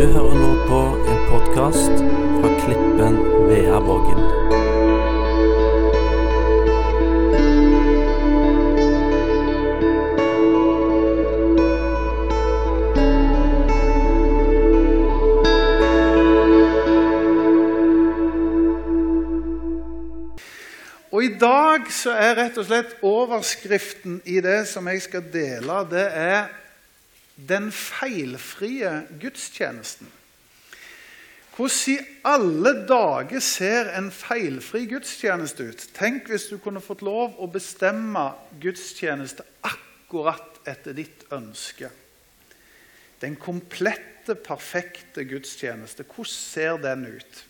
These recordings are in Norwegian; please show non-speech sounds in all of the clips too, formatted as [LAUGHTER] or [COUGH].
Du hører nå på en podkast fra Klippen Veavågen. Og I dag så er rett og slett overskriften i det som jeg skal dele, det er 'Den feilfrie gudstjenesten'. Hvordan i alle dager ser en feilfri gudstjeneste ut? Tenk hvis du kunne fått lov å bestemme gudstjeneste akkurat etter ditt ønske. Den komplette, perfekte gudstjeneste. Hvordan ser den ut?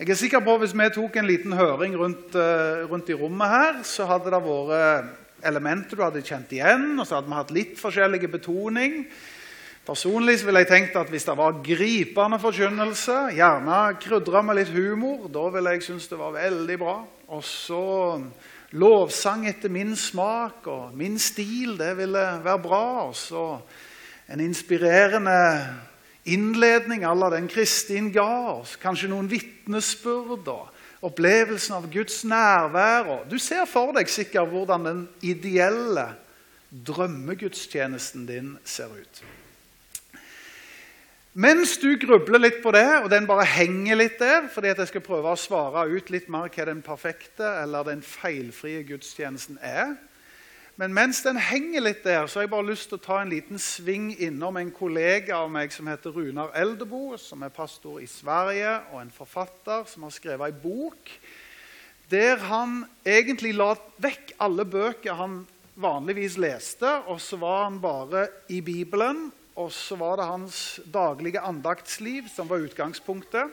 Jeg er sikker på at Hvis vi tok en liten høring rundt, eh, rundt i rommet her, så hadde det vært elementer du hadde kjent igjen, og så hadde vi hatt litt forskjellige betoning. Personlig ville jeg tenkt at Hvis det var gripende forkynnelse, gjerne krydra med litt humor, da ville jeg synes det var veldig bra. Og så lovsang etter min smak og min stil, det ville være bra. Og så en inspirerende innledning à la den Kristin ga oss. Kanskje noen vitnesbyrd opplevelsen av Guds nærvær. Og du ser for deg sikkert hvordan den ideelle drømmegudstjenesten din ser ut. Mens du grubler litt på det, og den bare henger litt der fordi jeg skal prøve å svare ut litt mer hva den perfekte eller den feilfrie gudstjenesten er, men mens den henger litt der, så har jeg bare lyst til å ta en liten sving innom en kollega av meg som heter Runar Eldebo, som er pastor i Sverige og en forfatter som har skrevet ei bok der han egentlig la vekk alle bøker han vanligvis leste, og så var han bare i Bibelen, og så var det hans daglige andaktsliv som var utgangspunktet.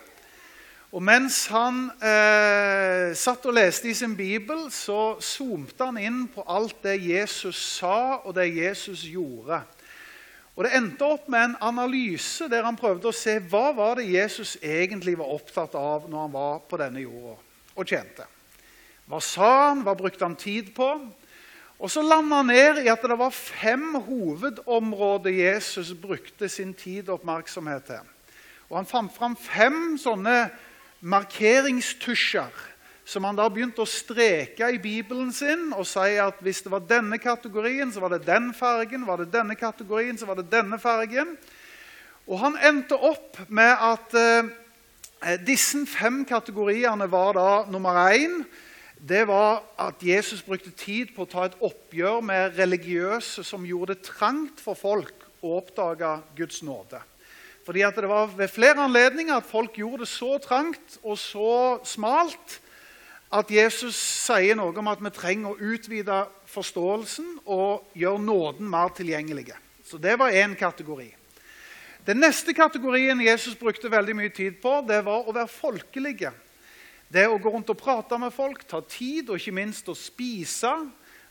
Og mens han eh, satt og leste i sin bibel, så zoomte han inn på alt det Jesus sa, og det Jesus gjorde. Og Det endte opp med en analyse der han prøvde å se hva var det Jesus egentlig var opptatt av når han var på denne jorda og tjente. Hva sa han? Hva brukte han tid på? Og Så landa han ned i at det var fem hovedområder Jesus brukte sin tid og oppmerksomhet til. Og Han fant fram fem sånne markeringstusjer som han da begynte å streke i Bibelen sin og si at hvis det var denne kategorien, så var det den fargen. Var det denne kategorien, så var det denne fargen. Og han endte opp med at eh, disse fem kategoriene var da nummer én det var at Jesus brukte tid på å ta et oppgjør med religiøse som gjorde det trangt for folk å oppdage Guds nåde. Fordi Det var ved flere anledninger at folk gjorde det så trangt og så smalt at Jesus sier noe om at vi trenger å utvide forståelsen og gjøre nåden mer tilgjengelig. Så Det var én kategori. Den neste kategorien Jesus brukte veldig mye tid på, det var å være folkelige. Det å gå rundt og prate med folk, ta tid, og ikke minst å spise.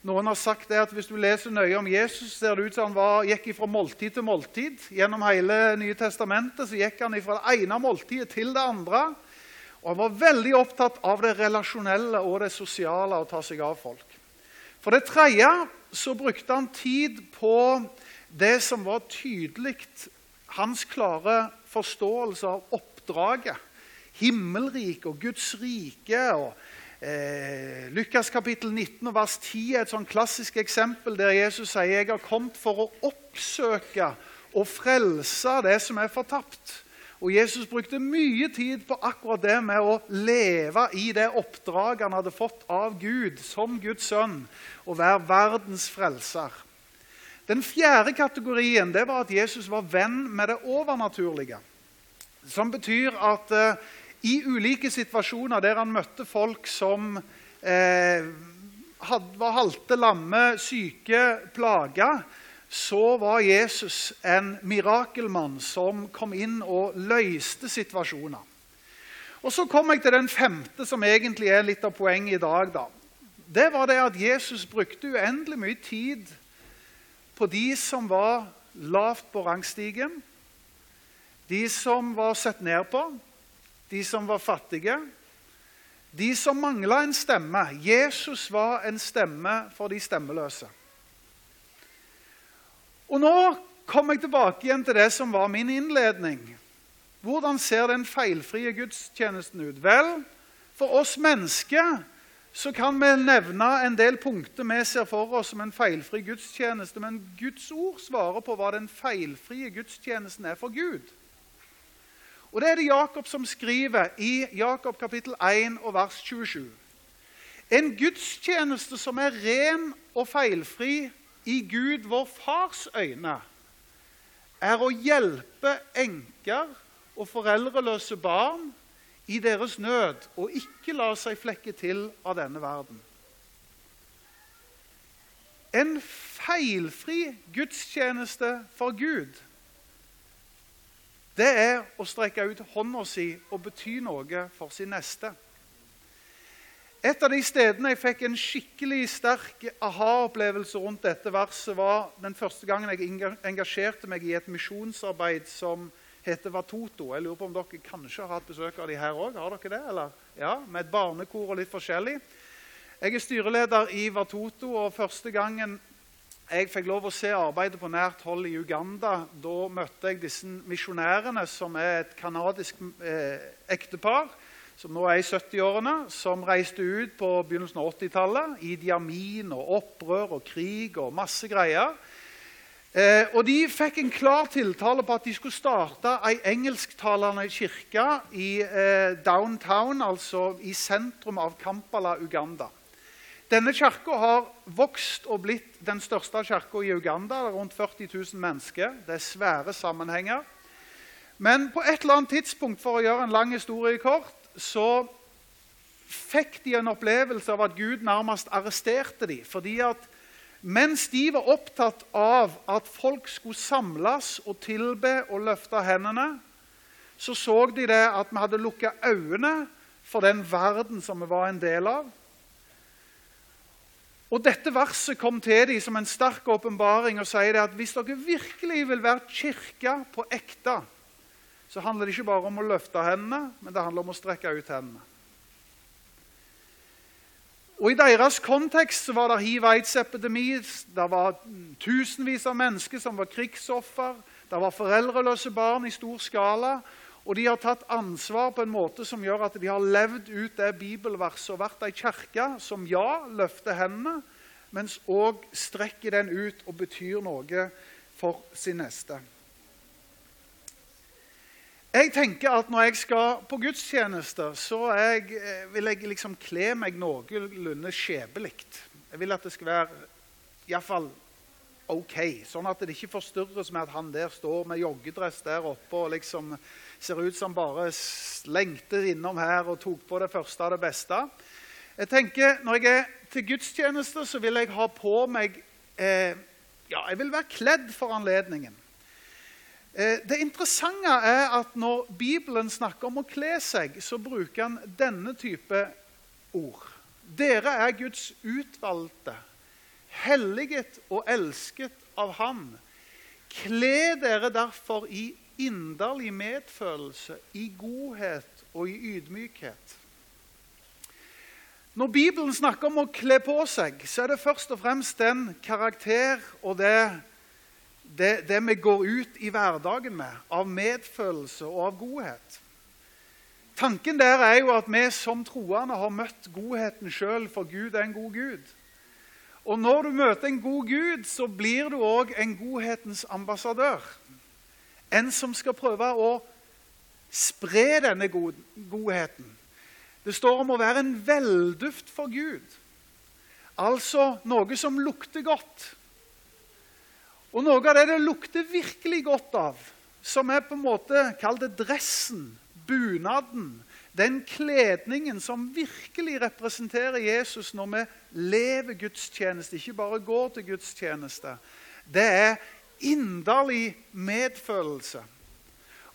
Noen har sagt det at Hvis du leser nøye om Jesus, ser det ut som han var, gikk fra måltid til måltid. Gjennom hele Nye testamentet så gikk han fra det ene måltidet til det andre. Og Han var veldig opptatt av det relasjonelle og det sosiale, å ta seg av folk. For det tredje så brukte han tid på det som var tydelig hans klare forståelse av oppdraget. Himmelriket og Guds rike. og Eh, Lukas kapittel 19 vers 10 er et sånn klassisk eksempel der Jesus sier jeg har kommet for å oppsøke og frelse det som er fortapt. Og Jesus brukte mye tid på akkurat det med å leve i det oppdraget han hadde fått av Gud som Guds sønn, å være verdens frelser. Den fjerde kategorien det var at Jesus var venn med det overnaturlige. Som betyr at eh, i ulike situasjoner der han møtte folk som eh, var halte, lamme, syke, plaga, så var Jesus en mirakelmann som kom inn og løste situasjoner. Og Så kom jeg til den femte, som egentlig er litt av poenget i dag. da. Det var det at Jesus brukte uendelig mye tid på de som var lavt på rangstigen, de som var sett ned på, de som var fattige, de som mangla en stemme. Jesus var en stemme for de stemmeløse. Og nå kommer jeg tilbake igjen til det som var min innledning. Hvordan ser den feilfrie gudstjenesten ut? Vel, for oss mennesker så kan vi nevne en del punkter vi ser for oss som en feilfri gudstjeneste. Men Guds ord svarer på hva den feilfrie gudstjenesten er for Gud. Og Det er det Jakob som skriver i Jakob kapittel 1 og vers 27. En gudstjeneste som er ren og feilfri i Gud, vår Fars øyne, er å hjelpe enker og foreldreløse barn i deres nød og ikke la seg flekke til av denne verden. En feilfri gudstjeneste for Gud, det er å strekke ut hånda si og bety noe for sin neste. Et av de stedene jeg fikk en skikkelig sterk aha-opplevelse rundt dette verset, var den første gangen jeg engasjerte meg i et misjonsarbeid som heter Vatoto. Jeg lurer på om dere kanskje har hatt besøk av de her òg? Har dere det? Ja, Med et barnekor og litt forskjellig. Jeg er styreleder i Vatoto, og første gangen jeg fikk lov å se arbeidet på nært hold i Uganda, da møtte jeg disse misjonærene, som er et canadisk eh, ektepar som nå er i 70-årene, som reiste ut på begynnelsen av 80-tallet. Idi Amin og opprør og krig og masse greier. Eh, og De fikk en klar tiltale på at de skulle starte ei engelsktalende kirke i eh, downtown, altså i sentrum av Kampala, Uganda. Denne kirka har vokst og blitt den største kirka i Uganda. Det er rundt 40 000 mennesker. Det er svære sammenhenger. Men på et eller annet tidspunkt for å gjøre en lang historie kort, så fikk de en opplevelse av at Gud nærmest arresterte dem. fordi at mens de var opptatt av at folk skulle samles og tilbe og løfte hendene, så så de det at vi hadde lukka øynene for den verden som vi var en del av. Og Dette verset kom til dem som en sterk åpenbaring og sier at hvis dere virkelig vil være kirke på ekte, så handler det ikke bare om å løfte hendene, men det handler om å strekke ut hendene. Og I deres kontekst så var det hiv-aids-epidemi. Det var tusenvis av mennesker som var krigsoffer. Det var foreldreløse barn i stor skala. Og de har tatt ansvar på en måte som gjør at de har levd ut det bibelverset og vært ei kirke som ja, løfter hendene, mens òg strekker den ut og betyr noe for sin neste. Jeg tenker at Når jeg skal på gudstjeneste, så jeg, eh, vil jeg liksom kle meg noenlunde skjebelig. Jeg vil at det skal være iallfall OK, sånn at det ikke forstyrres med at han der står med joggedress der oppe og liksom ser ut som bare slengte innom her og tok på det første av det beste. Jeg tenker, Når jeg er til gudstjeneste, så vil jeg ha på meg eh, ja, Jeg vil være kledd for anledningen. Eh, det interessante er at når Bibelen snakker om å kle seg, så bruker han denne type ord. Dere er Guds utvalgte, helliget og elsket av Ham. Kle dere derfor i inderlig medfølelse, i godhet og i ydmykhet. Når Bibelen snakker om å kle på seg, så er det først og fremst den karakter og det det, det vi går ut i hverdagen med, av medfølelse og av godhet. Tanken der er jo at vi som troende har møtt godheten sjøl, for Gud er en god Gud. Og når du møter en god Gud, så blir du òg en godhetens ambassadør. En som skal prøve å spre denne godheten. Det står om å være en velduft for Gud. Altså noe som lukter godt. Og noe av det det lukter virkelig godt av, som er på en måte Kall dressen, bunaden, den kledningen som virkelig representerer Jesus når vi lever gudstjeneste, ikke bare går til gudstjeneste, det er inderlig medfølelse.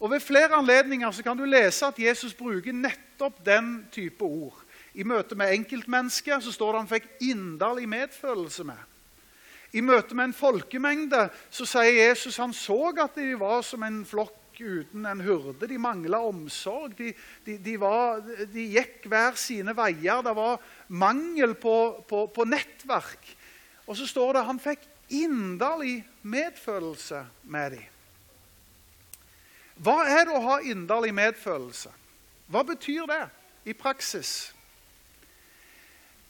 Og Ved flere anledninger kan du lese at Jesus bruker nettopp den type ord. I møte med enkeltmennesker så står det han fikk inderlig medfølelse med. I møte med en folkemengde så sier Jesus han så at de var som en flokk uten en hurde. De mangla omsorg. De, de, de, var, de, gikk hver sine veier. Det var mangel på, på, på, nettverk. Og så står det han fikk inderlig medfølelse med dem. Hva er det å ha inderlig medfølelse? Hva betyr det i praksis?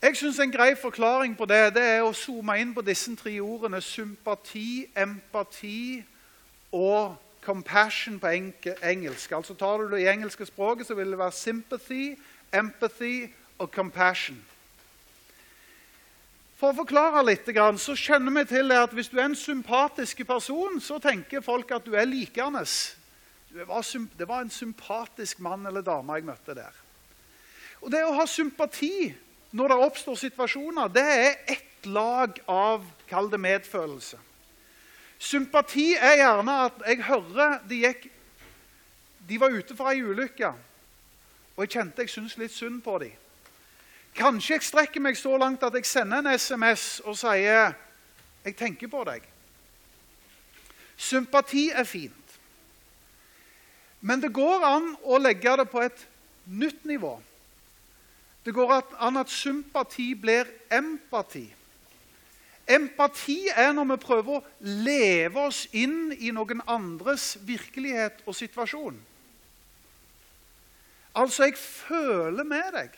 Jeg synes En grei forklaring på det det er å zoome inn på disse tre ordene sympati, empati og compassion på engelsk. Altså Tar du det i engelske språket, så vil det være sympathy, empathy og compassion. For å forklare litt, så kjenner vi til at hvis du er en sympatisk person, så tenker folk at du er likende. Det var en sympatisk mann eller dame jeg møtte der. Og Det å ha sympati når det oppstår situasjoner, det er ett lag av kall det medfølelse. Sympati er gjerne at jeg hører de gikk De var ute for ei ulykke, og jeg kjente jeg syntes litt synd på dem. Kanskje jeg strekker meg så langt at jeg sender en SMS og sier 'Jeg tenker på deg'. Sympati er fint. Men det går an å legge det på et nytt nivå. Det går an at sympati blir empati. Empati er når vi prøver å leve oss inn i noen andres virkelighet og situasjon. Altså, jeg føler med deg.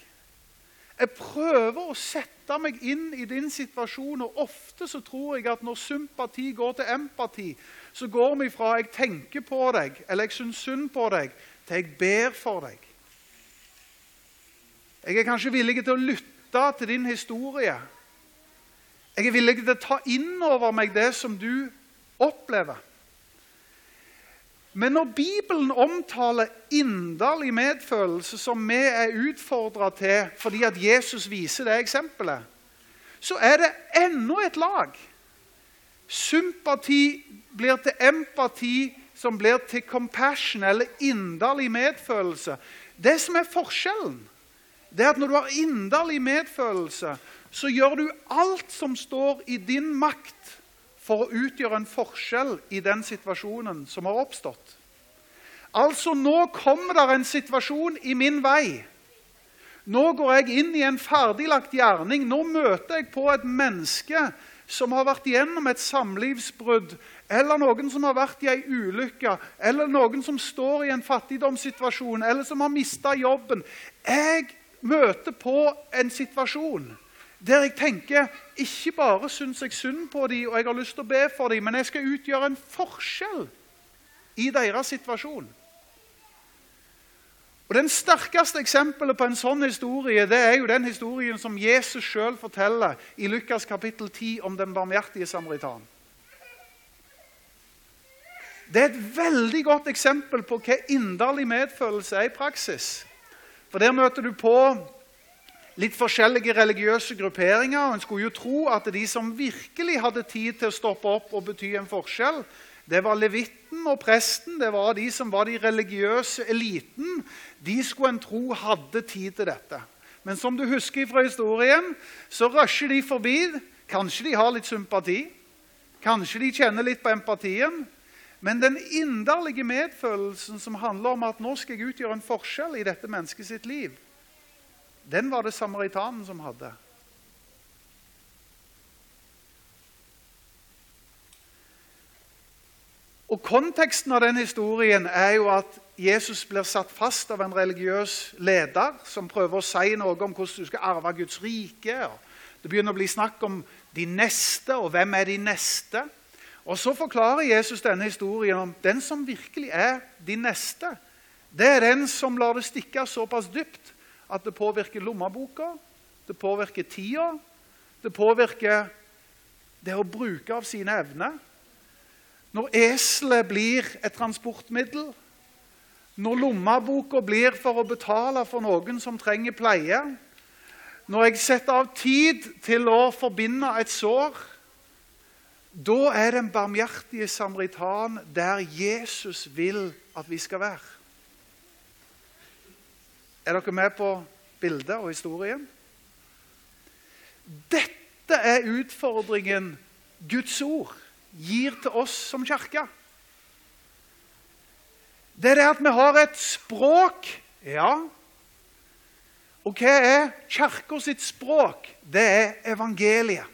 Jeg prøver å sette meg inn i din situasjon, og ofte så tror jeg at når sympati går til empati, så går vi fra 'jeg tenker på deg' eller 'jeg syns synd på deg', til 'jeg ber for deg'. Jeg er kanskje villig til å lytte til din historie. Jeg er villig til å ta inn over meg det som du opplever. Men når Bibelen omtaler inderlig medfølelse, som vi er utfordra til fordi at Jesus viser det eksempelet, så er det enda et lag. Sympati blir til empati, som blir til compassion, eller inderlig medfølelse. Det som er forskjellen, det er at når du har inderlig medfølelse, så gjør du alt som står i din makt for å utgjøre en forskjell i den situasjonen som har oppstått. Altså, nå kommer det en situasjon i min vei. Nå går jeg inn i en ferdiglagt gjerning. Nå møter jeg på et menneske som har vært gjennom et samlivsbrudd, eller noen som har vært i ei ulykke, eller noen som står i en fattigdomssituasjon, eller som har mista jobben. Jeg møter på en situasjon der jeg tenker ikke bare syns jeg synd på dem og jeg har lyst til å be for dem, men jeg skal utgjøre en forskjell i deres situasjon. Og Den sterkeste eksempelet på en sånn historie det er jo den historien som Jesus sjøl forteller i Lukas kapittel 10 om den barmhjertige samaritan. Det er et veldig godt eksempel på hva inderlig medfølelse er i praksis. For Der møter du på litt forskjellige religiøse grupperinger. En skulle jo tro at de som virkelig hadde tid til å stoppe opp og bety en forskjell, det var levitten og presten, det var de som var de religiøse eliten. De skulle en tro hadde tid til dette. Men som du husker fra historien, så rusher de forbi. Kanskje de har litt sympati, kanskje de kjenner litt på empatien. Men den inderlige medfølelsen som handler om at nå skal jeg utgjøre en forskjell i dette mennesket sitt liv, den var det samaritanen som hadde. Og Konteksten av den historien er jo at Jesus blir satt fast av en religiøs leder som prøver å si noe om hvordan du skal arve Guds rike. Det begynner å bli snakk om de neste, og hvem er de neste? Og Så forklarer Jesus denne historien om den som virkelig er de neste. Det er den som lar det stikke såpass dypt at det påvirker lommeboka, det påvirker tida, det påvirker det å bruke av sine evner. Når eselet blir et transportmiddel, når lommeboka blir for å betale for noen som trenger pleie, når jeg setter av tid til å forbinde et sår, da er den barmhjertige samaritan der Jesus vil at vi skal være. Er dere med på bildet og historien? Dette er utfordringen Guds ord gir til oss som kirke. Det er det at vi har et språk. Ja. Og hva er kirka sitt språk? Det er evangeliet.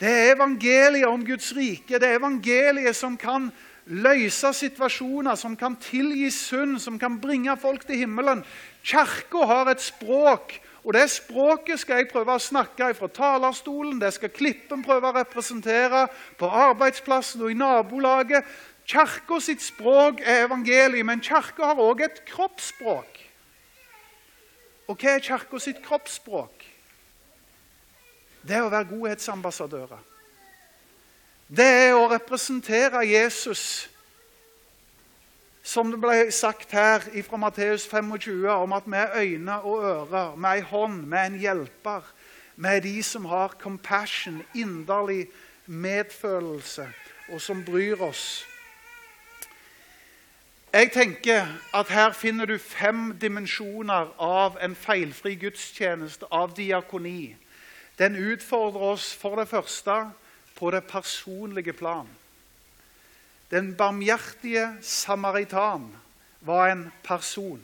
Det er evangeliet om Guds rike. Det er evangeliet som kan løse situasjoner, som kan tilgi synd, som kan bringe folk til himmelen. Kirka har et språk, og det språket skal jeg prøve å snakke fra talerstolen. Det skal Klippen prøve å representere på arbeidsplassen og i nabolaget. Kirka sitt språk er evangeliet, men kirka har òg et kroppsspråk. Og hva er kirka sitt kroppsspråk? Det er å være godhetsambassadører. Det er å representere Jesus, som det ble sagt her fra Matteus 25, om at vi er øyne og ører, er ei hånd, er en hjelper. Vi er de som har compassion, inderlig medfølelse, og som bryr oss. Jeg tenker at Her finner du fem dimensjoner av en feilfri gudstjeneste, av diakoni. Den utfordrer oss for det første på det personlige plan. Den barmhjertige samaritan var en person.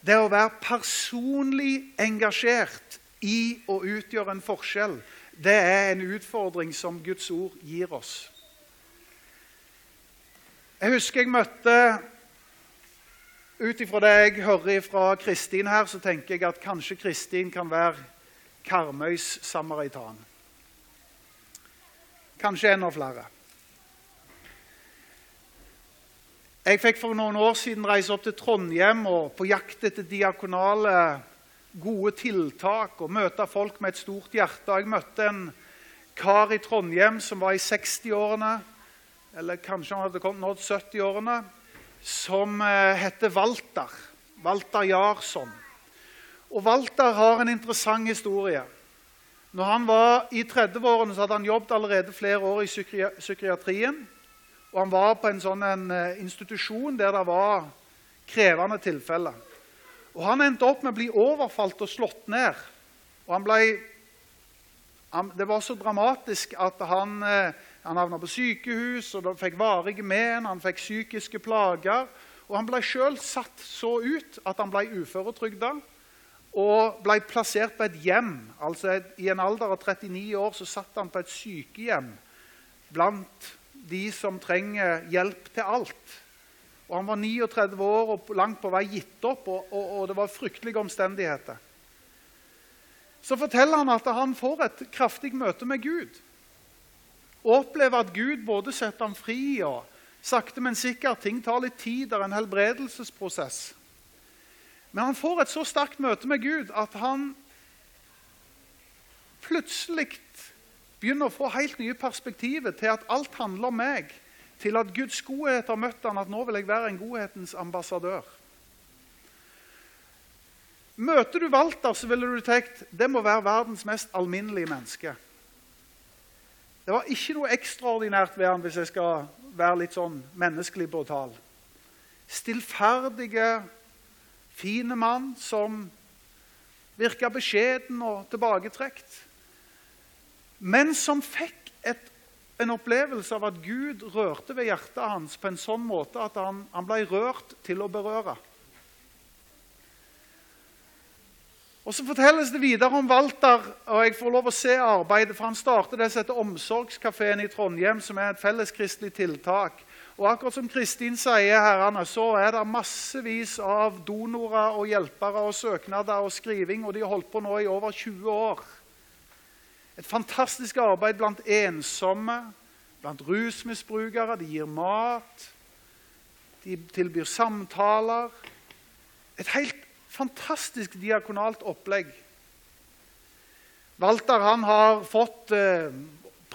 Det å være personlig engasjert i å utgjøre en forskjell, det er en utfordring som Guds ord gir oss. Jeg husker jeg møtte Ut ifra det jeg hører fra Kristin her, så tenker jeg at kanskje Kristin kan være Karmøys samaritan. Kanskje enda flere. Jeg fikk for noen år siden reise opp til Trondheim og på jakt etter diakonale gode tiltak og møte folk med et stort hjerte. Jeg møtte en kar i Trondheim som var i 60-årene eller kanskje han hadde nådd 70-årene, som eh, heter Walter. Walter Jarsson. Og Walter har en interessant historie. Når han var i 30-årene, hadde han jobbet allerede flere år i psykiatrien. Og han var på en sånn en eh, institusjon der det var krevende tilfeller. Og Han endte opp med å bli overfalt og slått ned. Og han ble, han, det var så dramatisk at han eh, han havna på sykehus og fikk varige men, han fikk psykiske plager. Og Han ble sjøl satt så ut at han ble uføretrygda og ble plassert på et hjem. Altså I en alder av 39 år så satt han på et sykehjem blant de som trenger hjelp til alt. Og Han var 39 år og langt på vei gitt opp, og, og, og det var fryktelige omstendigheter. Så forteller han at han får et kraftig møte med Gud Og opplever at Gud både setter ham fri og sakte, men sikkert Ting tar litt tid. Det er en helbredelsesprosess. Men han får et så sterkt møte med Gud at han plutselig begynner å få helt nye perspektiver til at alt handler om meg. Til at Guds godhet har møtt han, at nå vil jeg være en godhetens ambassadør. Møter du Walter, så ville du tenkt det må være verdens mest alminnelige menneske. Det var ikke noe ekstraordinært ved han hvis jeg skal være litt sånn menneskelig brutal. Stillferdige, fine mann som virka beskjeden og tilbaketrukket. Men som fikk et, en opplevelse av at Gud rørte ved hjertet hans på en sånn måte at han, han ble rørt til å berøre. Og Så fortelles det videre om Walter, og jeg får lov å se arbeidet. for Han starter det som heter Omsorgskafeen i Trondheim, som er et felleskristelig tiltak. Og akkurat som Kristin sier, herrene, så er det massevis av donorer og hjelpere og søknader og skriving, og de har holdt på nå i over 20 år. Et fantastisk arbeid blant ensomme, blant rusmisbrukere. De gir mat, de tilbyr samtaler. Et helt fantastisk diakonalt opplegg. Walter han har fått eh,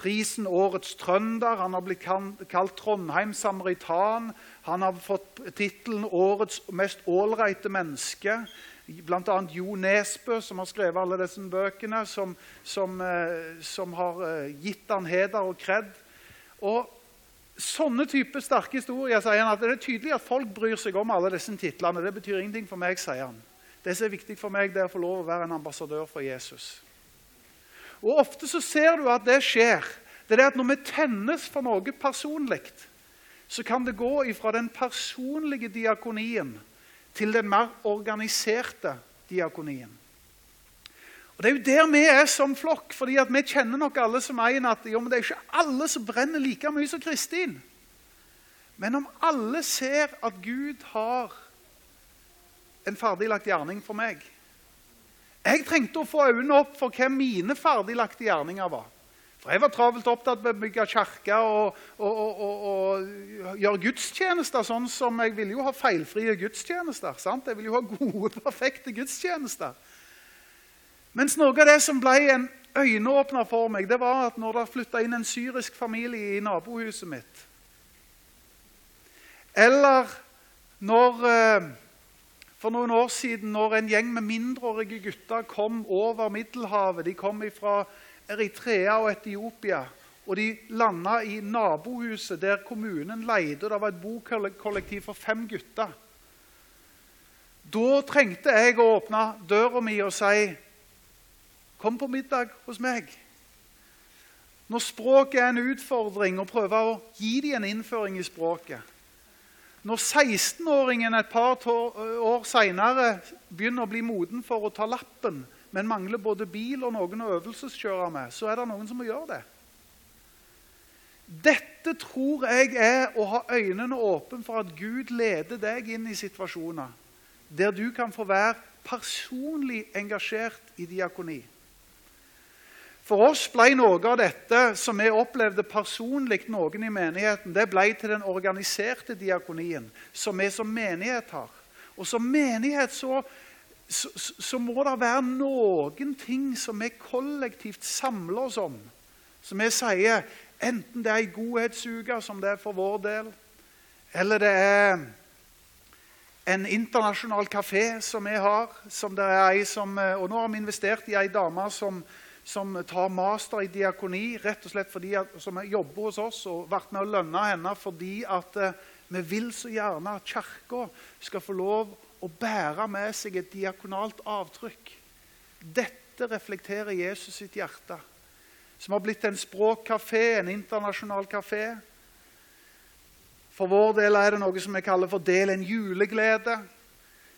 prisen Årets trønder. Han har blitt kalt Trondheim samaritan. Han har fått tittelen Årets mest ålreite menneske. Bl.a. Jo Nesbø, som har skrevet alle disse bøkene, som, som, eh, som har eh, gitt han heder og kred. Og Sånne type sterke historier sier han at det er tydelig at folk bryr seg om alle disse titlene. Det betyr ingenting for meg, sier han. Det som er viktig for meg, det er å få lov å være en ambassadør for Jesus. Og Ofte så ser du at det skjer. Det er at Når vi tennes for noe personlig, så kan det gå fra den personlige diakonien til den mer organiserte diakonien. Og Det er jo der vi er som flokk, fordi vi kjenner nok alle som en at jo, men det er ikke alle som brenner like mye som Kristin. Men om alle ser at Gud har en ferdiglagt gjerning for meg Jeg trengte å få øynene opp for hvem mine ferdiglagte gjerninger var. For Jeg var travelt opptatt med å bygge kirke og, og, og, og, gjøre gudstjenester. sånn som Jeg ville jo ha feilfrie gudstjenester. sant? Jeg ville jo ha gode, [LAUGHS] perfekte gudstjenester. Mens noe av det som ble en øyneåpner for meg, det var at når det flytta inn en syrisk familie i nabohuset mitt Eller når eh, for noen år siden når en gjeng med mindreårige gutter kom over Middelhavet. De kom fra Eritrea og Etiopia. Og de landa i nabohuset der kommunen leide. og Det var et bokollektiv for fem gutter. Da trengte jeg å åpne døra mi og si Kom på middag hos meg. Når språket er en utfordring, og prøve å gi dem en innføring i språket. Når 16-åringen et par år seinere begynner å bli moden for å ta lappen, men mangler både bil og noen å øvelseskjøre med, så er det noen som må gjøre det. Dette tror jeg er å ha øynene åpne for at Gud leder deg inn i situasjoner der du kan få være personlig engasjert i diakoni. For oss ble noe av dette som vi opplevde personlig noen i menigheten, det ble til den organiserte diakonien som vi som menighet har. Og som menighet så så, så, må det være noen ting som vi kollektivt samler oss om. Som vi sier, enten det er ei godhetsuke, som det er for vår del, eller det er en internasjonal kafé som vi har. som som, Og nå har vi investert i ei dame som, som tar master i diakoni, rett og slett fordi at, som jobber hos oss, og vært med å lønne henne fordi at eh, vi vil så gjerne at Kirka skal få lov å bære med seg et diakonalt avtrykk. Dette reflekterer Jesus sitt hjerte, som har blitt en språkkafé, en internasjonal kafé. For vår del er det noe som vi kaller for Del en juleglede.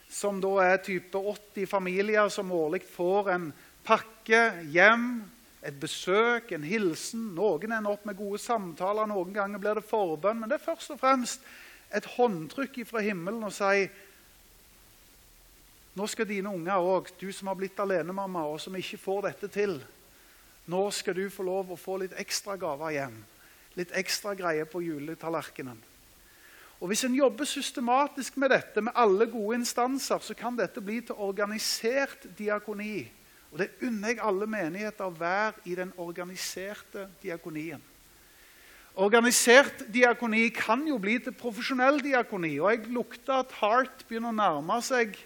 Som da er type 80 familier som årlig får en pakke hjem, et besøk, en hilsen. Noen ender opp med gode samtaler, noen ganger blir det forbønn. Men det er først og fremst et håndtrykk fra himmelen og si nå skal dine unger òg, du som har blitt alenemamma og som ikke får dette til, nå skal du få lov å få litt ekstra gaver hjem. Litt ekstra greier på juletallerkenen. Og Hvis en jobber systematisk med dette med alle gode instanser, så kan dette bli til organisert diakoni. Og Det unner jeg alle menigheter å være i den organiserte diakonien. Organisert diakoni kan jo bli til profesjonell diakoni. og Jeg lukter at Heart begynner å nærme seg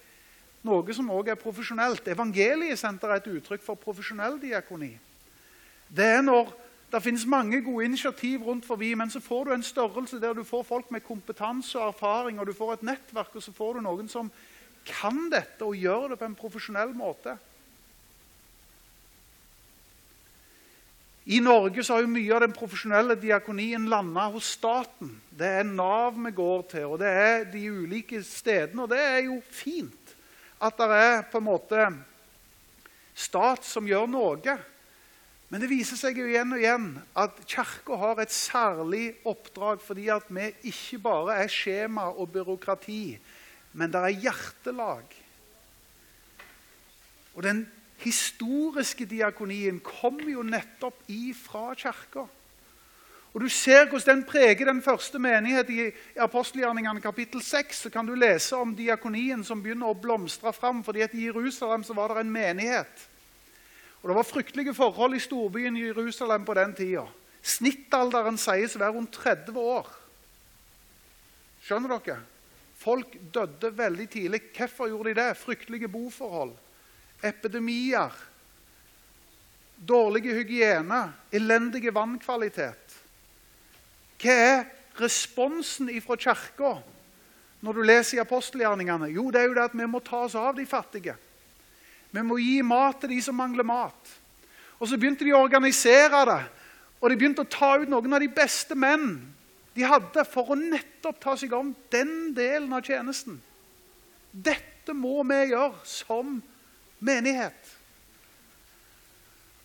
noe som også er profesjonelt. Evangeliesenteret er et uttrykk for profesjonell diakoni. Det er når det finnes mange gode initiativ rundt forbi, men så får du en størrelse der du får folk med kompetanse og erfaring, og du får et nettverk, og så får du noen som kan dette og gjør det på en profesjonell måte. I Norge har jo mye av den profesjonelle diakonien landa hos staten. Det er Nav vi går til, og det er de ulike stedene. Og det er jo fint at det er på en måte stat som gjør noe. Men det viser seg jo igjen og igjen at Kirka har et særlig oppdrag fordi at vi ikke bare er skjema og byråkrati, men det er hjertelag. Og den historiske diakonien kommer jo nettopp ifra Kirka. Og Du ser hvordan den preger den første menighet i apostelgjerningene kapittel 6. Så kan du lese om diakonien som begynner å blomstre fram. fordi at I Jerusalem så var det en menighet. Og Det var fryktelige forhold i storbyen i Jerusalem på den tida. Snittalderen sies å være rundt 30 år. Skjønner dere? Folk døde veldig tidlig. Hvorfor gjorde de det? Fryktelige boforhold. Epidemier. Dårlig hygiene. Elendig vannkvalitet. Hva er responsen fra Kirka når du leser i apostelgjerningene? Jo, det er jo det at vi må ta oss av de fattige. Vi må gi mat til de som mangler mat. Og Så begynte de å organisere det, og de begynte å ta ut noen av de beste menn de hadde, for å nettopp ta seg om den delen av tjenesten. Dette må vi gjøre som menighet.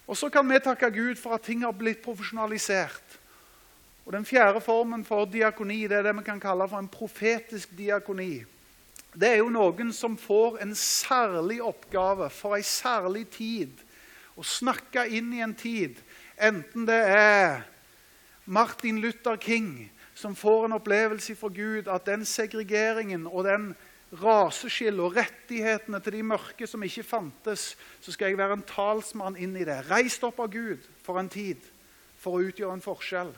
Og så kan vi takke Gud for at ting har blitt profesjonalisert. Og Den fjerde formen for diakoni det er det vi kan kalle for en profetisk diakoni. Det er jo noen som får en særlig oppgave for en særlig tid. Å snakke inn i en tid. Enten det er Martin Luther King som får en opplevelse fra Gud at den segregeringen og den raseskillet og rettighetene til de mørke som ikke fantes, så skal jeg være en talsmann inn i det. Reist opp av Gud for en tid for å utgjøre en forskjell.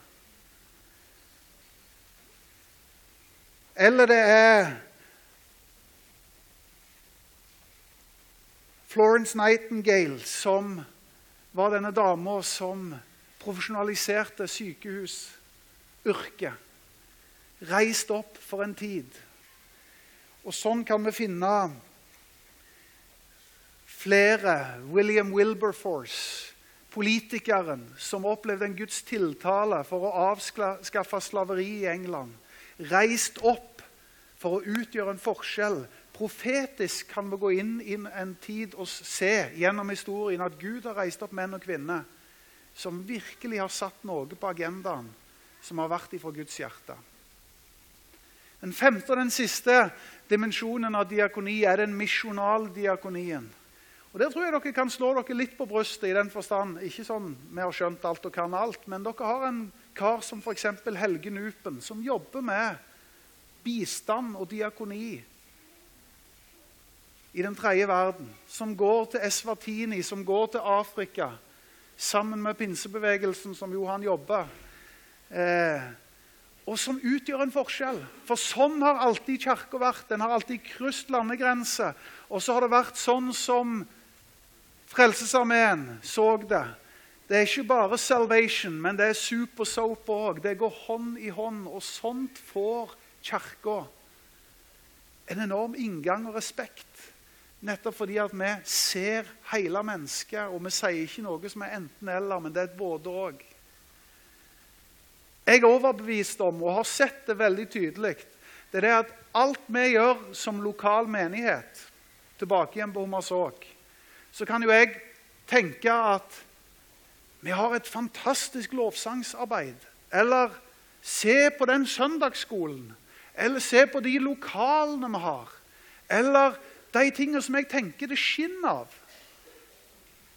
Eller det er Florence Nightingale, som var denne dama som profesjonaliserte sykehusyrket. Reist opp for en tid. Og sånn kan vi finne flere. William Wilberforce, politikeren som opplevde en Guds tiltale for å avskaffe slaveri i England. Reist opp for å utgjøre en forskjell. Profetisk kan vi gå inn i en tid og se gjennom historien at Gud har reist opp menn og kvinner som virkelig har satt noe på agendaen som har vært ifra Guds hjerte. Den femte og den siste dimensjonen av diakoni er den misjonaldiakonien. Og Der tror jeg dere kan slå dere litt på brystet i den forstand. Ikke sånn vi har skjønt alt og kan alt, men dere har en kar som f.eks. Helge Nupen, som jobber med bistand og diakoni i den tredje verden. Som går til Eswatini, som går til Afrika, sammen med pinsebevegelsen, som jo han jobber. Eh, og som utgjør en forskjell. For sånn har alltid Kirka vært. Den har alltid krysset landegrenser. Og så har det vært sånn som Frelsesarmeen så det. Det er ikke bare salvation, men det er soup og soap òg. Det går hånd i hånd. Og sånt får Kirka en enorm inngang og respekt. Nettopp fordi at vi ser hele mennesket, og vi sier ikke noe som er enten-eller, men det er et både-og. Jeg er overbevist om, og har sett det veldig tydelig, det er det at alt vi gjør som lokal menighet tilbake igjen på Hommersåk. så kan jo jeg tenke at vi har et fantastisk lovsangsarbeid. Eller se på den søndagsskolen. Eller se på de lokalene vi har. Eller de tingene som jeg tenker det skinner av.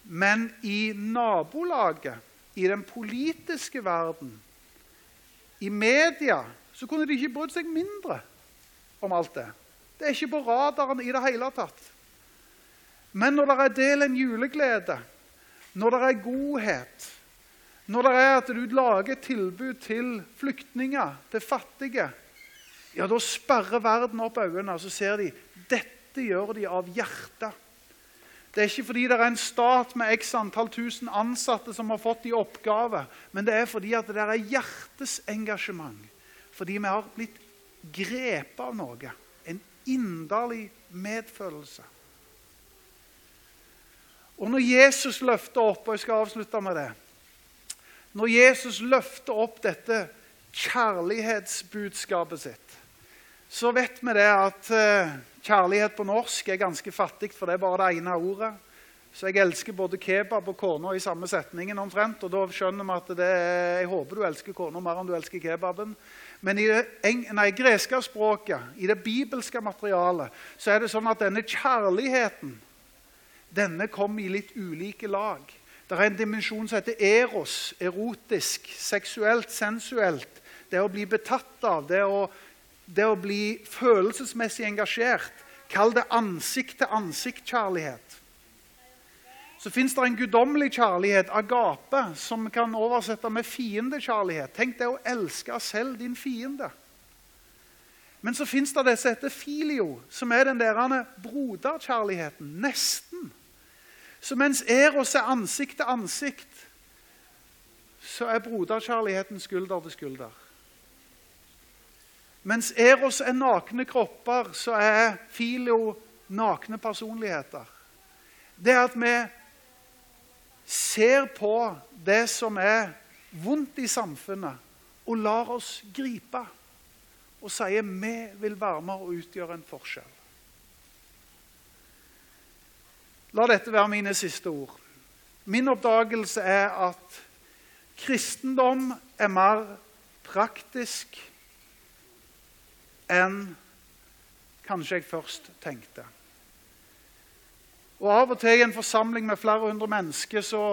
Men i nabolaget, i den politiske verden, i media så kunne de ikke brydd seg mindre om alt det. Det er ikke på radaren i det hele tatt. Men når det er del en juleglede, når det er godhet, når det er at du lager tilbud til flyktninger, til fattige, ja, da sperrer verden opp øynene, og så ser de dette gjør de av hjertet. Det er ikke fordi det er en stat med x antall tusen ansatte som har fått i oppgave, men det er fordi det er hjertes engasjement. Fordi vi har blitt grepet av noe. En inderlig medfølelse. Og når Jesus løfter opp og jeg skal avslutte med det, Når Jesus løfter opp dette kjærlighetsbudskapet sitt, så vet vi det at eh, Kjærlighet på norsk er ganske fattig, for det er bare det ene ordet. Så jeg elsker både kebab og kona i samme setningen omtrent. Og da skjønner vi at det er, jeg håper du elsker kona mer enn du elsker kebaben. Men i det nei, greske språket, i det bibelske materialet, så er det sånn at denne kjærligheten denne kommer i litt ulike lag. Det er en dimensjon som heter eros, erotisk, seksuelt, sensuelt. Det å bli betatt av, det å det å bli følelsesmessig engasjert. Kall det ansikt-til-ansikt-kjærlighet. Så fins det en guddommelig kjærlighet, agape, som kan oversette med fiendekjærlighet. Tenk deg å elske selv din fiende. Men så fins det det som heter filio, som er den der broderkjærligheten. Nesten. Så mens Eros er ansikt til ansikt, så er broderkjærligheten skulder til skulder. Mens Eros er nakne kropper, så er Filio nakne personligheter. Det at vi ser på det som er vondt i samfunnet, og lar oss gripe. Og sier vi vil være med og utgjøre en forskjell. La dette være mine siste ord. Min oppdagelse er at kristendom er mer praktisk enn kanskje jeg først tenkte. Og Av og til i en forsamling med flere hundre mennesker så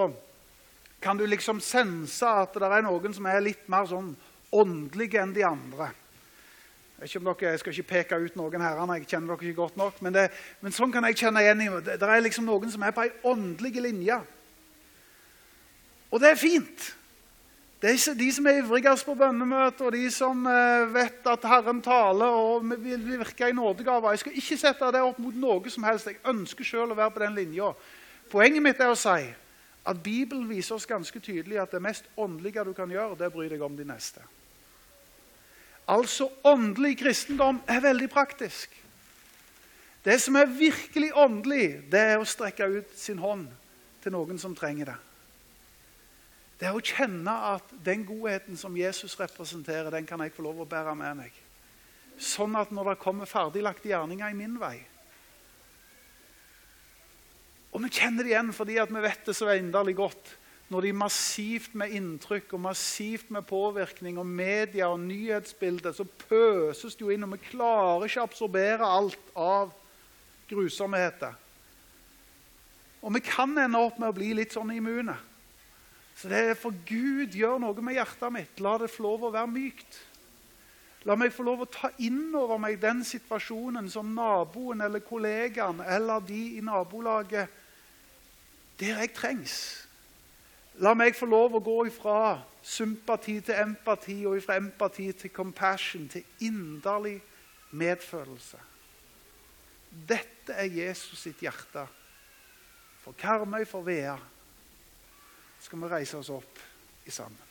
kan du liksom sense at det er noen som er litt mer sånn åndelige enn de andre. Jeg, vet ikke om dere, jeg skal ikke peke ut noen herrer, jeg kjenner dere ikke godt nok, men, det, men sånn kan jeg kjenne igjen det. Det er liksom noen som er på ei åndelig linje. Og det er fint. Det er de som er ivrigst på bønnemøter, og de som eh, vet at Herren taler og vil virke i nådegaver. Jeg skal ikke sette det opp mot noe som helst. Jeg ønsker selv å være på den linja. Poenget mitt er å si at Bibelen viser oss ganske tydelig at det mest åndelige du kan gjøre, det er å bry deg om de neste. Altså, åndelig kristendom er veldig praktisk. Det som er virkelig åndelig, det er å strekke ut sin hånd til noen som trenger det. Det er å kjenne at den godheten som Jesus representerer, den kan jeg få lov å bære med meg. Sånn at når det kommer ferdiglagte gjerninger i min vei Og vi kjenner det igjen fordi vi vet det så inderlig godt. Når de massivt med inntrykk og massivt med påvirkning og media og nyhetsbilder, så pøses det jo inn, og vi klarer ikke å absorbere alt av grusomheter. Og vi kan ende opp med å bli litt sånn immune. Så det er for Gud gjør noe med hjertet mitt. La det få lov å være mykt. La meg få lov å ta inn over meg den situasjonen som naboen eller kollegaen eller de i nabolaget der jeg trengs. La meg få lov å gå ifra sympati til empati og ifra empati til compassion, til inderlig medfølelse. Dette er Jesus sitt hjerte. For Karmøy, for Vea skal vi reise oss opp i sammen.